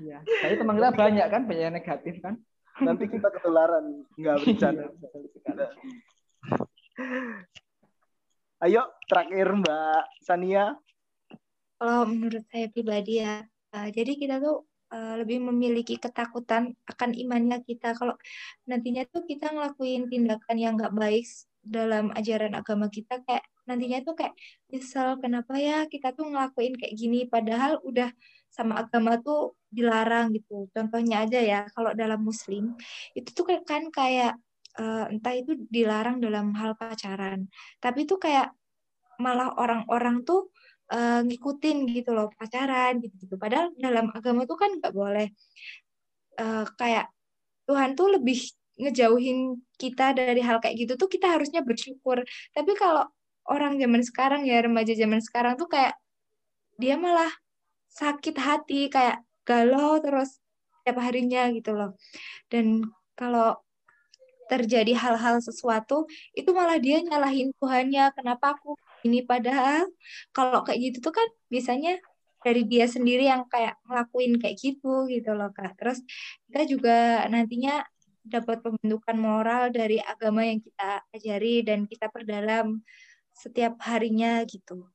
iya. Tapi teman kita banyak kan, banyak yang negatif kan. Nanti kita ketularan, nggak bercanda. Ayo terakhir Mbak Sania. Kalau menurut saya pribadi ya, uh, jadi kita tuh uh, lebih memiliki ketakutan akan imannya kita. Kalau nantinya tuh kita ngelakuin tindakan yang nggak baik dalam ajaran agama kita, kayak nantinya tuh kayak misal kenapa ya kita tuh ngelakuin kayak gini, padahal udah sama agama tuh dilarang gitu. Contohnya aja ya, kalau dalam Muslim itu tuh kan kayak uh, entah itu dilarang dalam hal pacaran tapi itu kayak malah orang-orang tuh uh, ngikutin gitu loh pacaran gitu gitu padahal dalam agama tuh kan nggak boleh uh, kayak Tuhan tuh lebih ngejauhin kita dari hal kayak gitu tuh kita harusnya bersyukur. Tapi kalau orang zaman sekarang ya remaja zaman sekarang tuh kayak dia malah sakit hati kayak galau terus tiap harinya gitu loh. Dan kalau terjadi hal-hal sesuatu itu malah dia nyalahin Tuhannya kenapa aku ini. Padahal kalau kayak gitu tuh kan biasanya dari dia sendiri yang kayak ngelakuin kayak gitu gitu loh kak. Terus kita juga nantinya dapat pembentukan moral dari agama yang kita ajari dan kita perdalam setiap harinya gitu.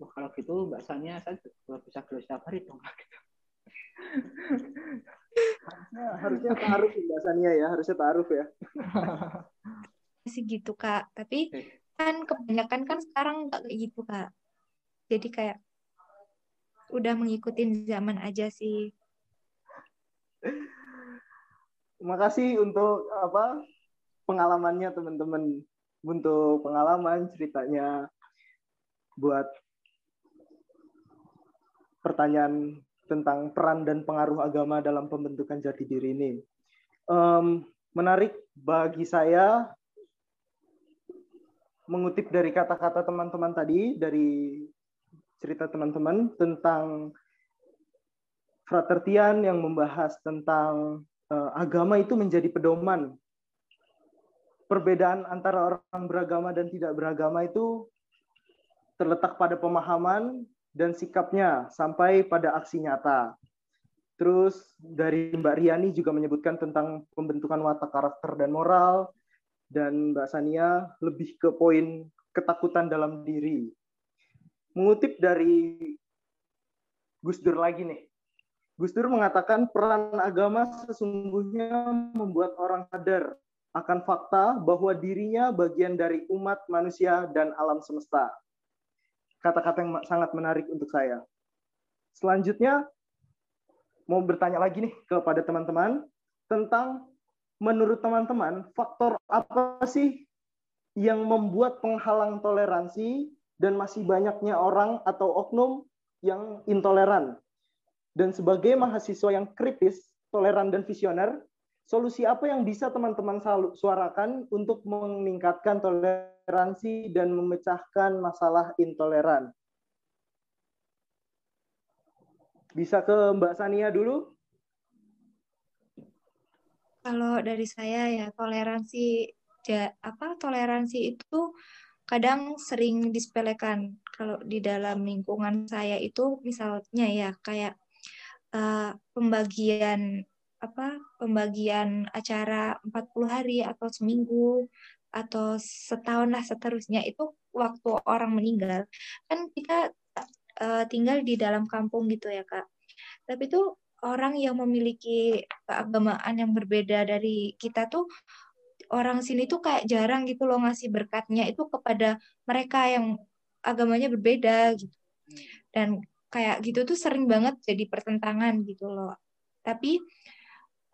Wah, kalau gitu Mbak Sania saya bisa gelar setiap hari dong gitu harusnya harusnya taruh pembahasannya ya harusnya taruh ya. Masih gitu kak. Tapi kan kebanyakan kan sekarang nggak kayak gitu kak. Jadi kayak udah mengikuti zaman aja sih. Terima kasih untuk apa pengalamannya teman-teman. Untuk pengalaman ceritanya buat pertanyaan tentang peran dan pengaruh agama dalam pembentukan jati diri ini. Um, menarik bagi saya mengutip dari kata-kata teman-teman tadi, dari cerita teman-teman tentang fratertian yang membahas tentang uh, agama itu menjadi pedoman. Perbedaan antara orang beragama dan tidak beragama itu terletak pada pemahaman dan sikapnya sampai pada aksi nyata. Terus dari Mbak Riani juga menyebutkan tentang pembentukan watak karakter dan moral, dan Mbak Sania lebih ke poin ketakutan dalam diri. Mengutip dari Gus Dur lagi nih. Gus Dur mengatakan peran agama sesungguhnya membuat orang sadar akan fakta bahwa dirinya bagian dari umat manusia dan alam semesta kata-kata yang sangat menarik untuk saya. Selanjutnya, mau bertanya lagi nih kepada teman-teman tentang menurut teman-teman faktor apa sih yang membuat penghalang toleransi dan masih banyaknya orang atau oknum yang intoleran. Dan sebagai mahasiswa yang kritis, toleran dan visioner, solusi apa yang bisa teman-teman suarakan untuk meningkatkan toleransi dan memecahkan masalah intoleran? Bisa ke Mbak Sania dulu? Kalau dari saya ya toleransi ja, apa toleransi itu kadang sering disepelekan. Kalau di dalam lingkungan saya itu misalnya ya kayak uh, pembagian apa pembagian acara 40 hari atau seminggu atau setahun lah seterusnya itu waktu orang meninggal kan kita uh, tinggal di dalam kampung gitu ya kak. Tapi itu orang yang memiliki keagamaan yang berbeda dari kita tuh orang sini tuh kayak jarang gitu loh ngasih berkatnya itu kepada mereka yang agamanya berbeda gitu dan kayak gitu tuh sering banget jadi pertentangan gitu loh tapi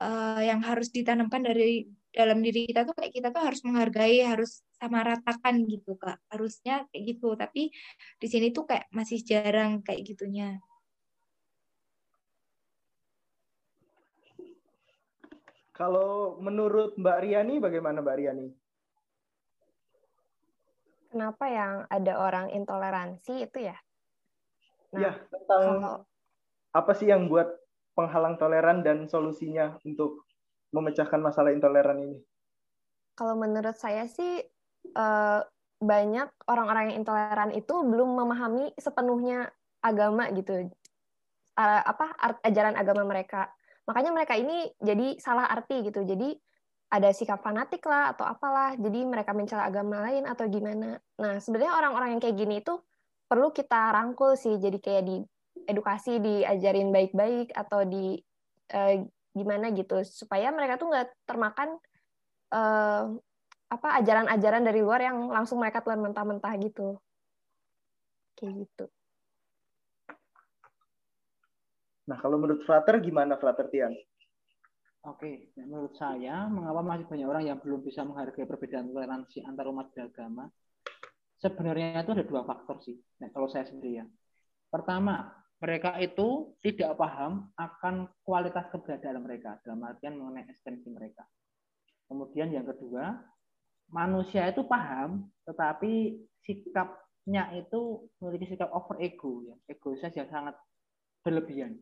uh, yang harus ditanamkan dari dalam diri kita tuh kayak kita tuh harus menghargai, harus sama ratakan gitu kak. Harusnya kayak gitu. Tapi di sini tuh kayak masih jarang kayak gitunya. Kalau menurut Mbak Riani, bagaimana Mbak Riani? Kenapa yang ada orang intoleransi itu ya? Nah, ya, tentang kalau... apa sih yang buat penghalang toleran dan solusinya untuk memecahkan masalah intoleran ini? Kalau menurut saya sih uh, banyak orang-orang yang intoleran itu belum memahami sepenuhnya agama gitu. Uh, apa ajaran agama mereka. Makanya mereka ini jadi salah arti gitu. Jadi ada sikap fanatik lah atau apalah. Jadi mereka mencela agama lain atau gimana. Nah, sebenarnya orang-orang yang kayak gini itu perlu kita rangkul sih. Jadi kayak di edukasi diajarin baik-baik atau di uh, gimana gitu supaya mereka tuh nggak termakan uh, apa ajaran-ajaran dari luar yang langsung mereka telan mentah-mentah gitu kayak gitu. Nah kalau menurut Frater gimana Frater Tian? Oke, menurut saya mengapa masih banyak orang yang belum bisa menghargai perbedaan toleransi antar umat beragama? Sebenarnya itu ada dua faktor sih. Nah, kalau saya sendiri ya. Pertama, mereka itu tidak paham akan kualitas keberadaan mereka dalam artian mengenai eksistensi mereka. Kemudian yang kedua, manusia itu paham, tetapi sikapnya itu memiliki sikap over ego, ya. ego saja sangat berlebihan.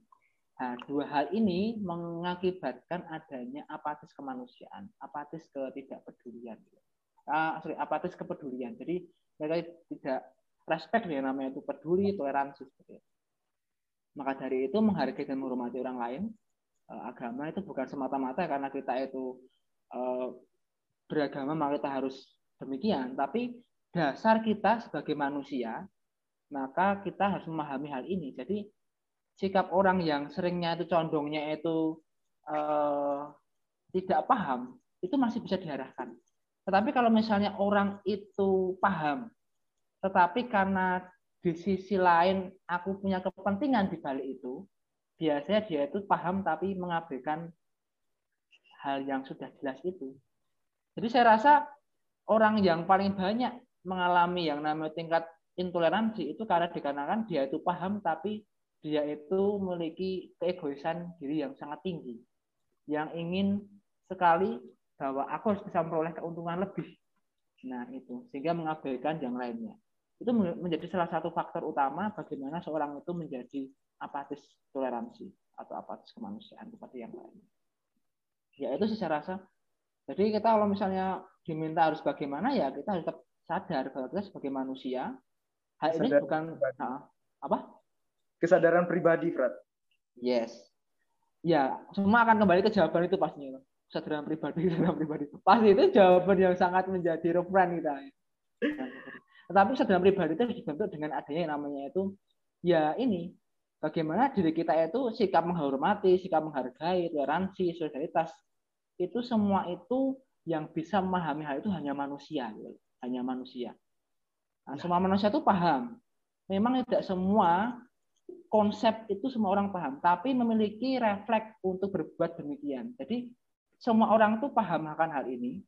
Nah, dua hal ini mengakibatkan adanya apatis kemanusiaan, apatis ketidakpedulian. Uh, sorry, apatis kepedulian. Jadi mereka tidak respect yang namanya itu peduli, toleransi seperti itu. Maka dari itu menghargai dan menghormati orang lain, uh, agama itu bukan semata-mata karena kita itu uh, beragama maka kita harus demikian, tapi dasar kita sebagai manusia maka kita harus memahami hal ini. Jadi sikap orang yang seringnya itu condongnya itu uh, tidak paham itu masih bisa diarahkan. Tetapi kalau misalnya orang itu paham, tetapi karena di sisi lain aku punya kepentingan di balik itu, biasanya dia itu paham tapi mengabaikan hal yang sudah jelas itu. Jadi saya rasa orang yang paling banyak mengalami yang namanya tingkat intoleransi itu karena dikarenakan dia itu paham tapi dia itu memiliki keegoisan diri yang sangat tinggi yang ingin sekali bahwa aku harus bisa memperoleh keuntungan lebih. Nah, itu sehingga mengabaikan yang lainnya itu menjadi salah satu faktor utama bagaimana seorang itu menjadi apatis toleransi atau apatis kemanusiaan seperti yang lain. Ya itu sih saya rasa. Jadi kita kalau misalnya diminta harus bagaimana ya kita harus tetap sadar bahwa kita sebagai manusia hal ini bukan nah, apa? Kesadaran pribadi, Fred. Yes. Ya, semua akan kembali ke jawaban itu pastinya. Kesadaran pribadi, kesadaran pribadi. Pasti itu jawaban yang sangat menjadi referensi kita. Tetapi kesadaran pribadi itu dibentuk dengan adanya yang namanya itu ya ini bagaimana diri kita itu sikap menghormati, sikap menghargai, toleransi, solidaritas itu semua itu yang bisa memahami hal itu hanya manusia, gitu. hanya manusia. Nah, semua manusia itu paham. Memang tidak semua konsep itu semua orang paham, tapi memiliki refleks untuk berbuat demikian. Jadi semua orang itu paham akan hal ini,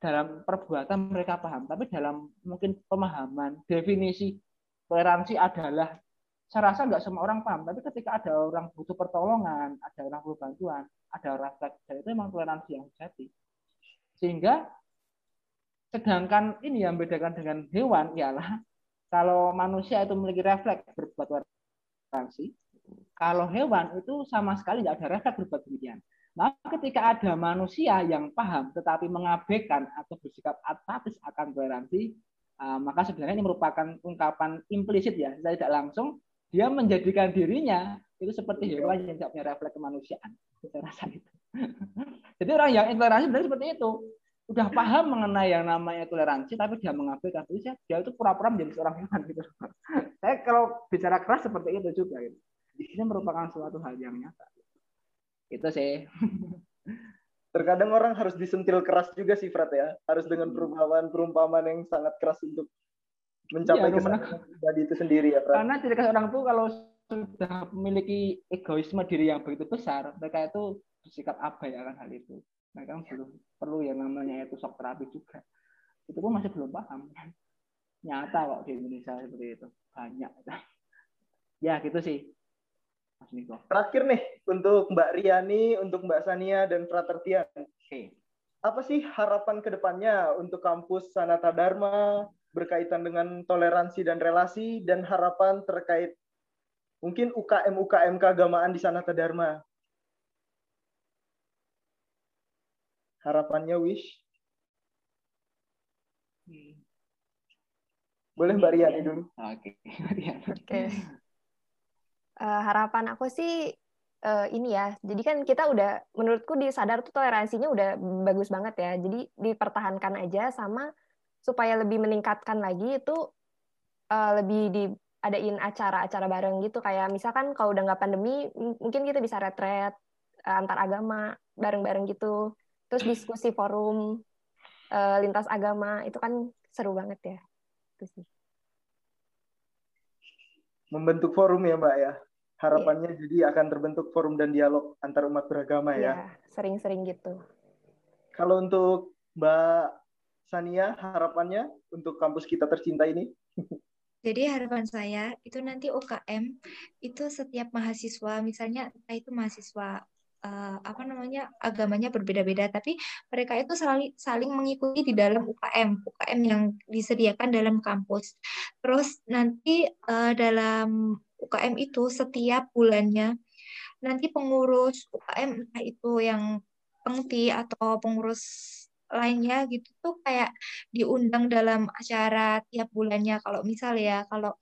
dalam perbuatan mereka paham, tapi dalam mungkin pemahaman definisi toleransi adalah saya rasa nggak semua orang paham, tapi ketika ada orang butuh pertolongan, ada orang butuh bantuan, ada refleks, dan itu memang toleransi yang sejati. Sehingga sedangkan ini yang membedakan dengan hewan ialah kalau manusia itu memiliki refleks berbuat toleransi, kalau hewan itu sama sekali tidak ada refleks berbuat demikian. Nah, ketika ada manusia yang paham tetapi mengabaikan atau bersikap apatis akan toleransi, uh, maka sebenarnya ini merupakan ungkapan implisit ya, tidak langsung dia menjadikan dirinya itu seperti hewan yang tidak punya refleks kemanusiaan. Saya rasa itu. Jadi orang yang intoleransi sebenarnya seperti itu. Udah paham mengenai yang namanya toleransi, tapi dia mengabaikan. Jadi dia itu pura-pura menjadi seorang hewan. Gitu. Saya kalau bicara keras seperti itu juga. Gitu. Ini merupakan suatu hal yang nyata. Itu sih. Terkadang orang harus disentil keras juga sih, Fred ya. Harus dengan perumpamaan-perumpamaan yang sangat keras untuk mencapai ya, kesadaran pribadi itu sendiri ya, Fred. Karena tidak orang tuh kalau sudah memiliki egoisme diri yang begitu besar, mereka itu bersikap abai akan hal itu. Mereka belum perlu yang namanya itu shock terapi juga. Itu pun masih belum paham. Nyata kok di Indonesia seperti itu. Banyak. Ya gitu sih. Mas Niko. Terakhir nih untuk Mbak Riani, untuk Mbak Sania dan Frater Tian. Oke. Apa sih harapan ke depannya untuk kampus Sanata Dharma berkaitan dengan toleransi dan relasi dan harapan terkait mungkin UKM UKM keagamaan di Sanata Dharma harapannya Wish. Hmm. Boleh Mbak Riani dulu. Oke. Okay. Oke. Uh, harapan aku sih uh, ini ya. Jadi kan kita udah menurutku di sadar tuh toleransinya udah bagus banget ya. Jadi dipertahankan aja sama supaya lebih meningkatkan lagi itu uh, lebih diadain acara-acara bareng gitu kayak misalkan kalau udah nggak pandemi mungkin kita bisa retret uh, antar agama bareng-bareng gitu. Terus diskusi forum uh, lintas agama itu kan seru banget ya. Itu sih membentuk forum ya Mbak ya. Harapannya yeah. jadi akan terbentuk forum dan dialog antar umat beragama ya. Yeah, sering-sering gitu. Kalau untuk Mbak Sania, harapannya untuk kampus kita tercinta ini? Jadi harapan saya itu nanti UKM itu setiap mahasiswa, misalnya entah itu mahasiswa uh, apa namanya agamanya berbeda-beda. Tapi mereka itu saling saling mengikuti di dalam UKM UKM yang disediakan dalam kampus. Terus nanti uh, dalam UKM itu setiap bulannya nanti pengurus UKM itu yang pengti atau pengurus lainnya gitu tuh kayak diundang dalam acara tiap bulannya. Kalau misal ya kalau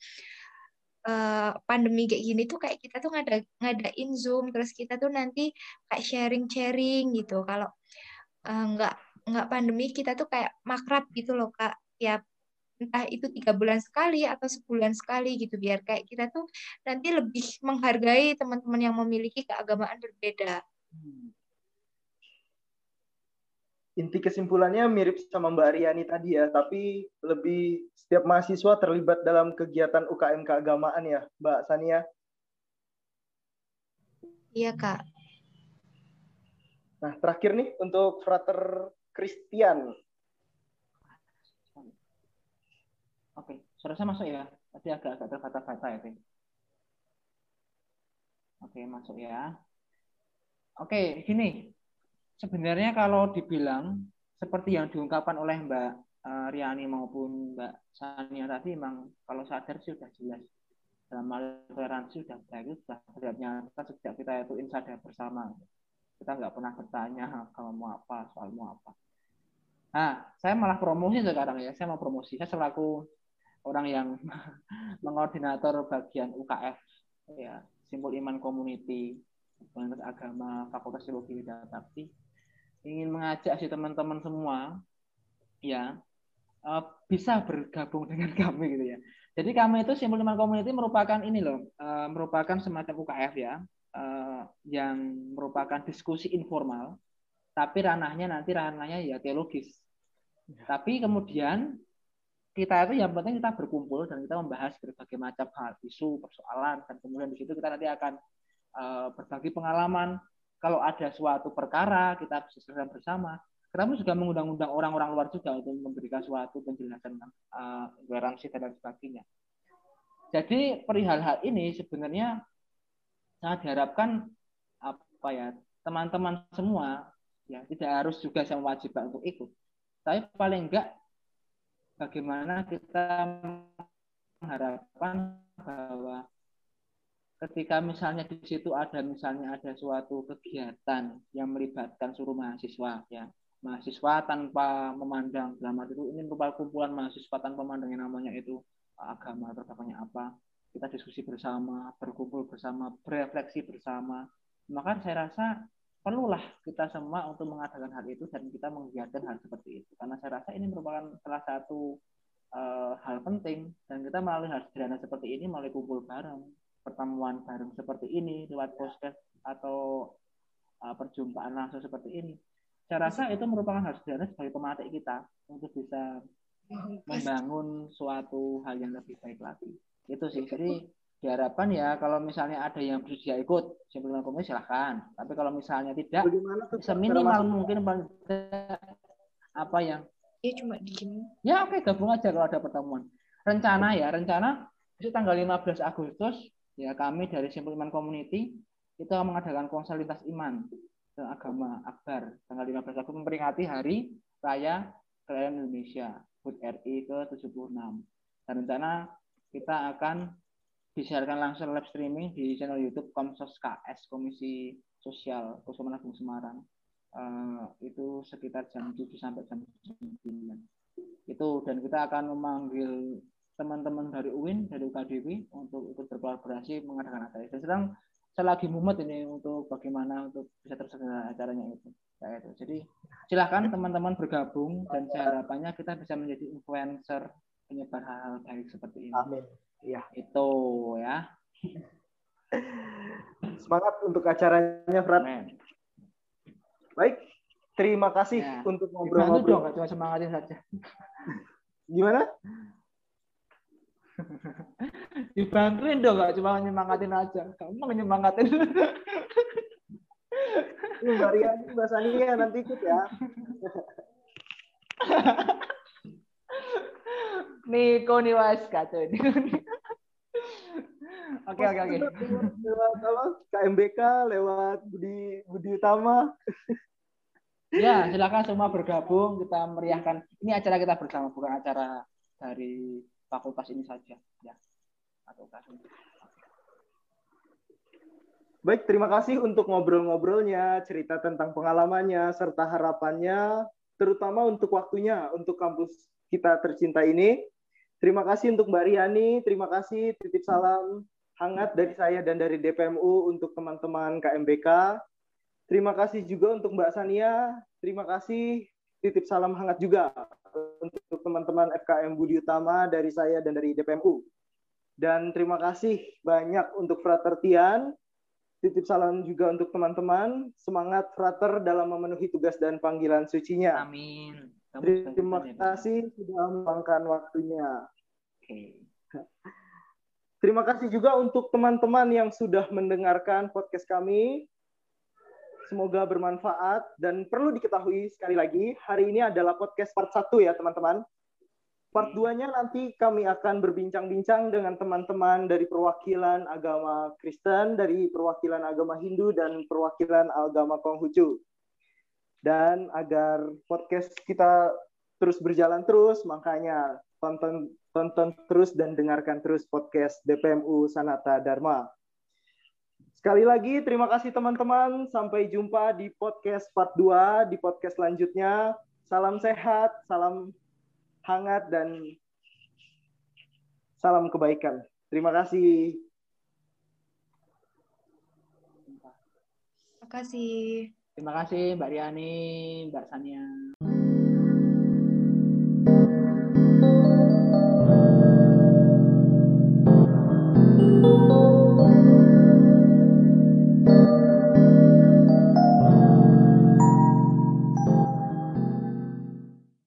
uh, pandemi kayak gini tuh kayak kita tuh ngada ngadain zoom terus kita tuh nanti kayak sharing sharing gitu. Kalau uh, nggak nggak pandemi kita tuh kayak makrab gitu loh kak. Tiap entah itu tiga bulan sekali atau sebulan sekali gitu biar kayak kita tuh nanti lebih menghargai teman-teman yang memiliki keagamaan berbeda. Hmm inti kesimpulannya mirip sama Mbak Riani tadi ya, tapi lebih setiap mahasiswa terlibat dalam kegiatan UKM keagamaan ya, Mbak Sania. Iya, Kak. Nah, terakhir nih untuk Frater Christian. Oke, suara saya masuk ya. Tadi agak-agak terkata-kata ya, Oke, masuk ya. Oke, gini sebenarnya kalau dibilang seperti yang diungkapkan oleh Mbak uh, Riani maupun Mbak Sania tadi memang kalau sadar sih sudah jelas. Dalam toleransi sudah baik sudah terlihat nyata sejak kita itu insadar bersama. Kita nggak pernah bertanya kalau mau apa soal mau apa. Nah saya malah promosi sekarang ya. Saya mau promosi. Saya selaku orang yang mengoordinator bagian UKF ya simbol iman community Fakultas Agama Fakultas Teologi dan Bakti ingin mengajak si teman-teman semua ya uh, bisa bergabung dengan kami gitu ya. Jadi kami itu Simpul Iman Community merupakan ini loh, uh, merupakan semacam UKF ya, uh, yang merupakan diskusi informal, tapi ranahnya nanti ranahnya ya teologis. Ya. Tapi kemudian kita itu yang penting kita berkumpul dan kita membahas berbagai macam hal, isu, persoalan, dan kemudian di situ kita nanti akan uh, berbagi pengalaman, kalau ada suatu perkara kita bisa selesaikan bersama. Kenapa juga mengundang-undang orang-orang luar juga untuk memberikan suatu penjelasan uh, toleransi dan sebagainya. Jadi perihal hal ini sebenarnya sangat diharapkan apa ya teman-teman semua ya tidak harus juga saya wajib untuk ikut. Tapi paling enggak bagaimana kita mengharapkan bahwa ketika misalnya di situ ada misalnya ada suatu kegiatan yang melibatkan seluruh mahasiswa ya. Mahasiswa tanpa memandang dalam arti itu ini merupakan kumpulan mahasiswa tanpa memandang yang namanya itu agama atau apa kita diskusi bersama berkumpul bersama berefleksi bersama maka saya rasa perlulah kita semua untuk mengadakan hal itu dan kita menggiatkan hal seperti itu. Karena saya rasa ini merupakan salah satu uh, hal penting dan kita melalui hal sederhana seperti ini melalui kumpul bareng pertemuan bareng seperti ini lewat podcast atau uh, perjumpaan langsung seperti ini saya rasa itu merupakan hal sederhana sebagai pematik kita untuk bisa membangun suatu hal yang lebih baik lagi. Itu sih. Jadi diharapkan ya kalau misalnya ada yang bersedia ikut simpulkan komisi silahkan. Tapi kalau misalnya tidak seminimal mungkin apa yang ya cuma diem ya oke gabung aja kalau ada pertemuan. Rencana ya rencana itu tanggal 15 Agustus ya kami dari Simpul Iman Community itu mengadakan konser lintas iman dan agama Akbar tanggal 15 Agustus memperingati hari raya kelahiran Indonesia HUT RI ke-76 dan rencana kita akan disiarkan langsung live streaming di channel YouTube Komsos KS Komisi Sosial Kusuman Agung Semarang. Uh, itu sekitar jam 7 sampai jam 9 itu dan kita akan memanggil teman-teman dari UIN dari UKDW untuk ikut berkolaborasi mengadakan acara dan sedang saya lagi mumet ini untuk bagaimana untuk bisa terselenggara acaranya itu. Kayak itu. Jadi silahkan teman-teman bergabung dan saya harapannya kita bisa menjadi influencer penyebar hal-hal baik seperti ini. Amin. Ya itu ya. Semangat untuk acaranya Frat Amen. baik terima kasih ya. untuk ngobrol-ngobrol dong cuma semangatin saja. Gimana dibantuin dong gak cuma nyemangatin aja kamu mau nyemangatin Mbak Rian, Mbak Sania nanti ikut ya Niko nih was kacau ini Oke oke oke. Lewat apa? KMBK, lewat Budi Budi Utama. Ya, silakan semua bergabung kita meriahkan. Ini acara kita bersama, bukan acara dari fakultas ini saja ya atau Baik, terima kasih untuk ngobrol-ngobrolnya, cerita tentang pengalamannya, serta harapannya, terutama untuk waktunya, untuk kampus kita tercinta ini. Terima kasih untuk Mbak Riani, terima kasih, titip salam hangat dari saya dan dari DPMU untuk teman-teman KMBK. Terima kasih juga untuk Mbak Sania, terima kasih, titip salam hangat juga teman-teman FKM Budi Utama dari saya dan dari DPMU. Dan terima kasih banyak untuk Frater Tian. Titip salam juga untuk teman-teman. Semangat Frater dalam memenuhi tugas dan panggilan sucinya. Amin. Terima kasih sudah meluangkan waktunya. Oke. Terima kasih juga untuk teman-teman yang sudah mendengarkan podcast kami. Semoga bermanfaat dan perlu diketahui sekali lagi, hari ini adalah podcast part 1 ya teman-teman. Part 2-nya nanti kami akan berbincang-bincang dengan teman-teman dari perwakilan agama Kristen, dari perwakilan agama Hindu, dan perwakilan agama Konghucu. Dan agar podcast kita terus berjalan terus, makanya tonton tonton terus dan dengarkan terus podcast DPMU Sanata Dharma. Sekali lagi terima kasih teman-teman. Sampai jumpa di podcast part 2 di podcast selanjutnya. Salam sehat, salam hangat dan salam kebaikan. Terima kasih. Terima kasih. Terima kasih Mbak Riani, Mbak Sania.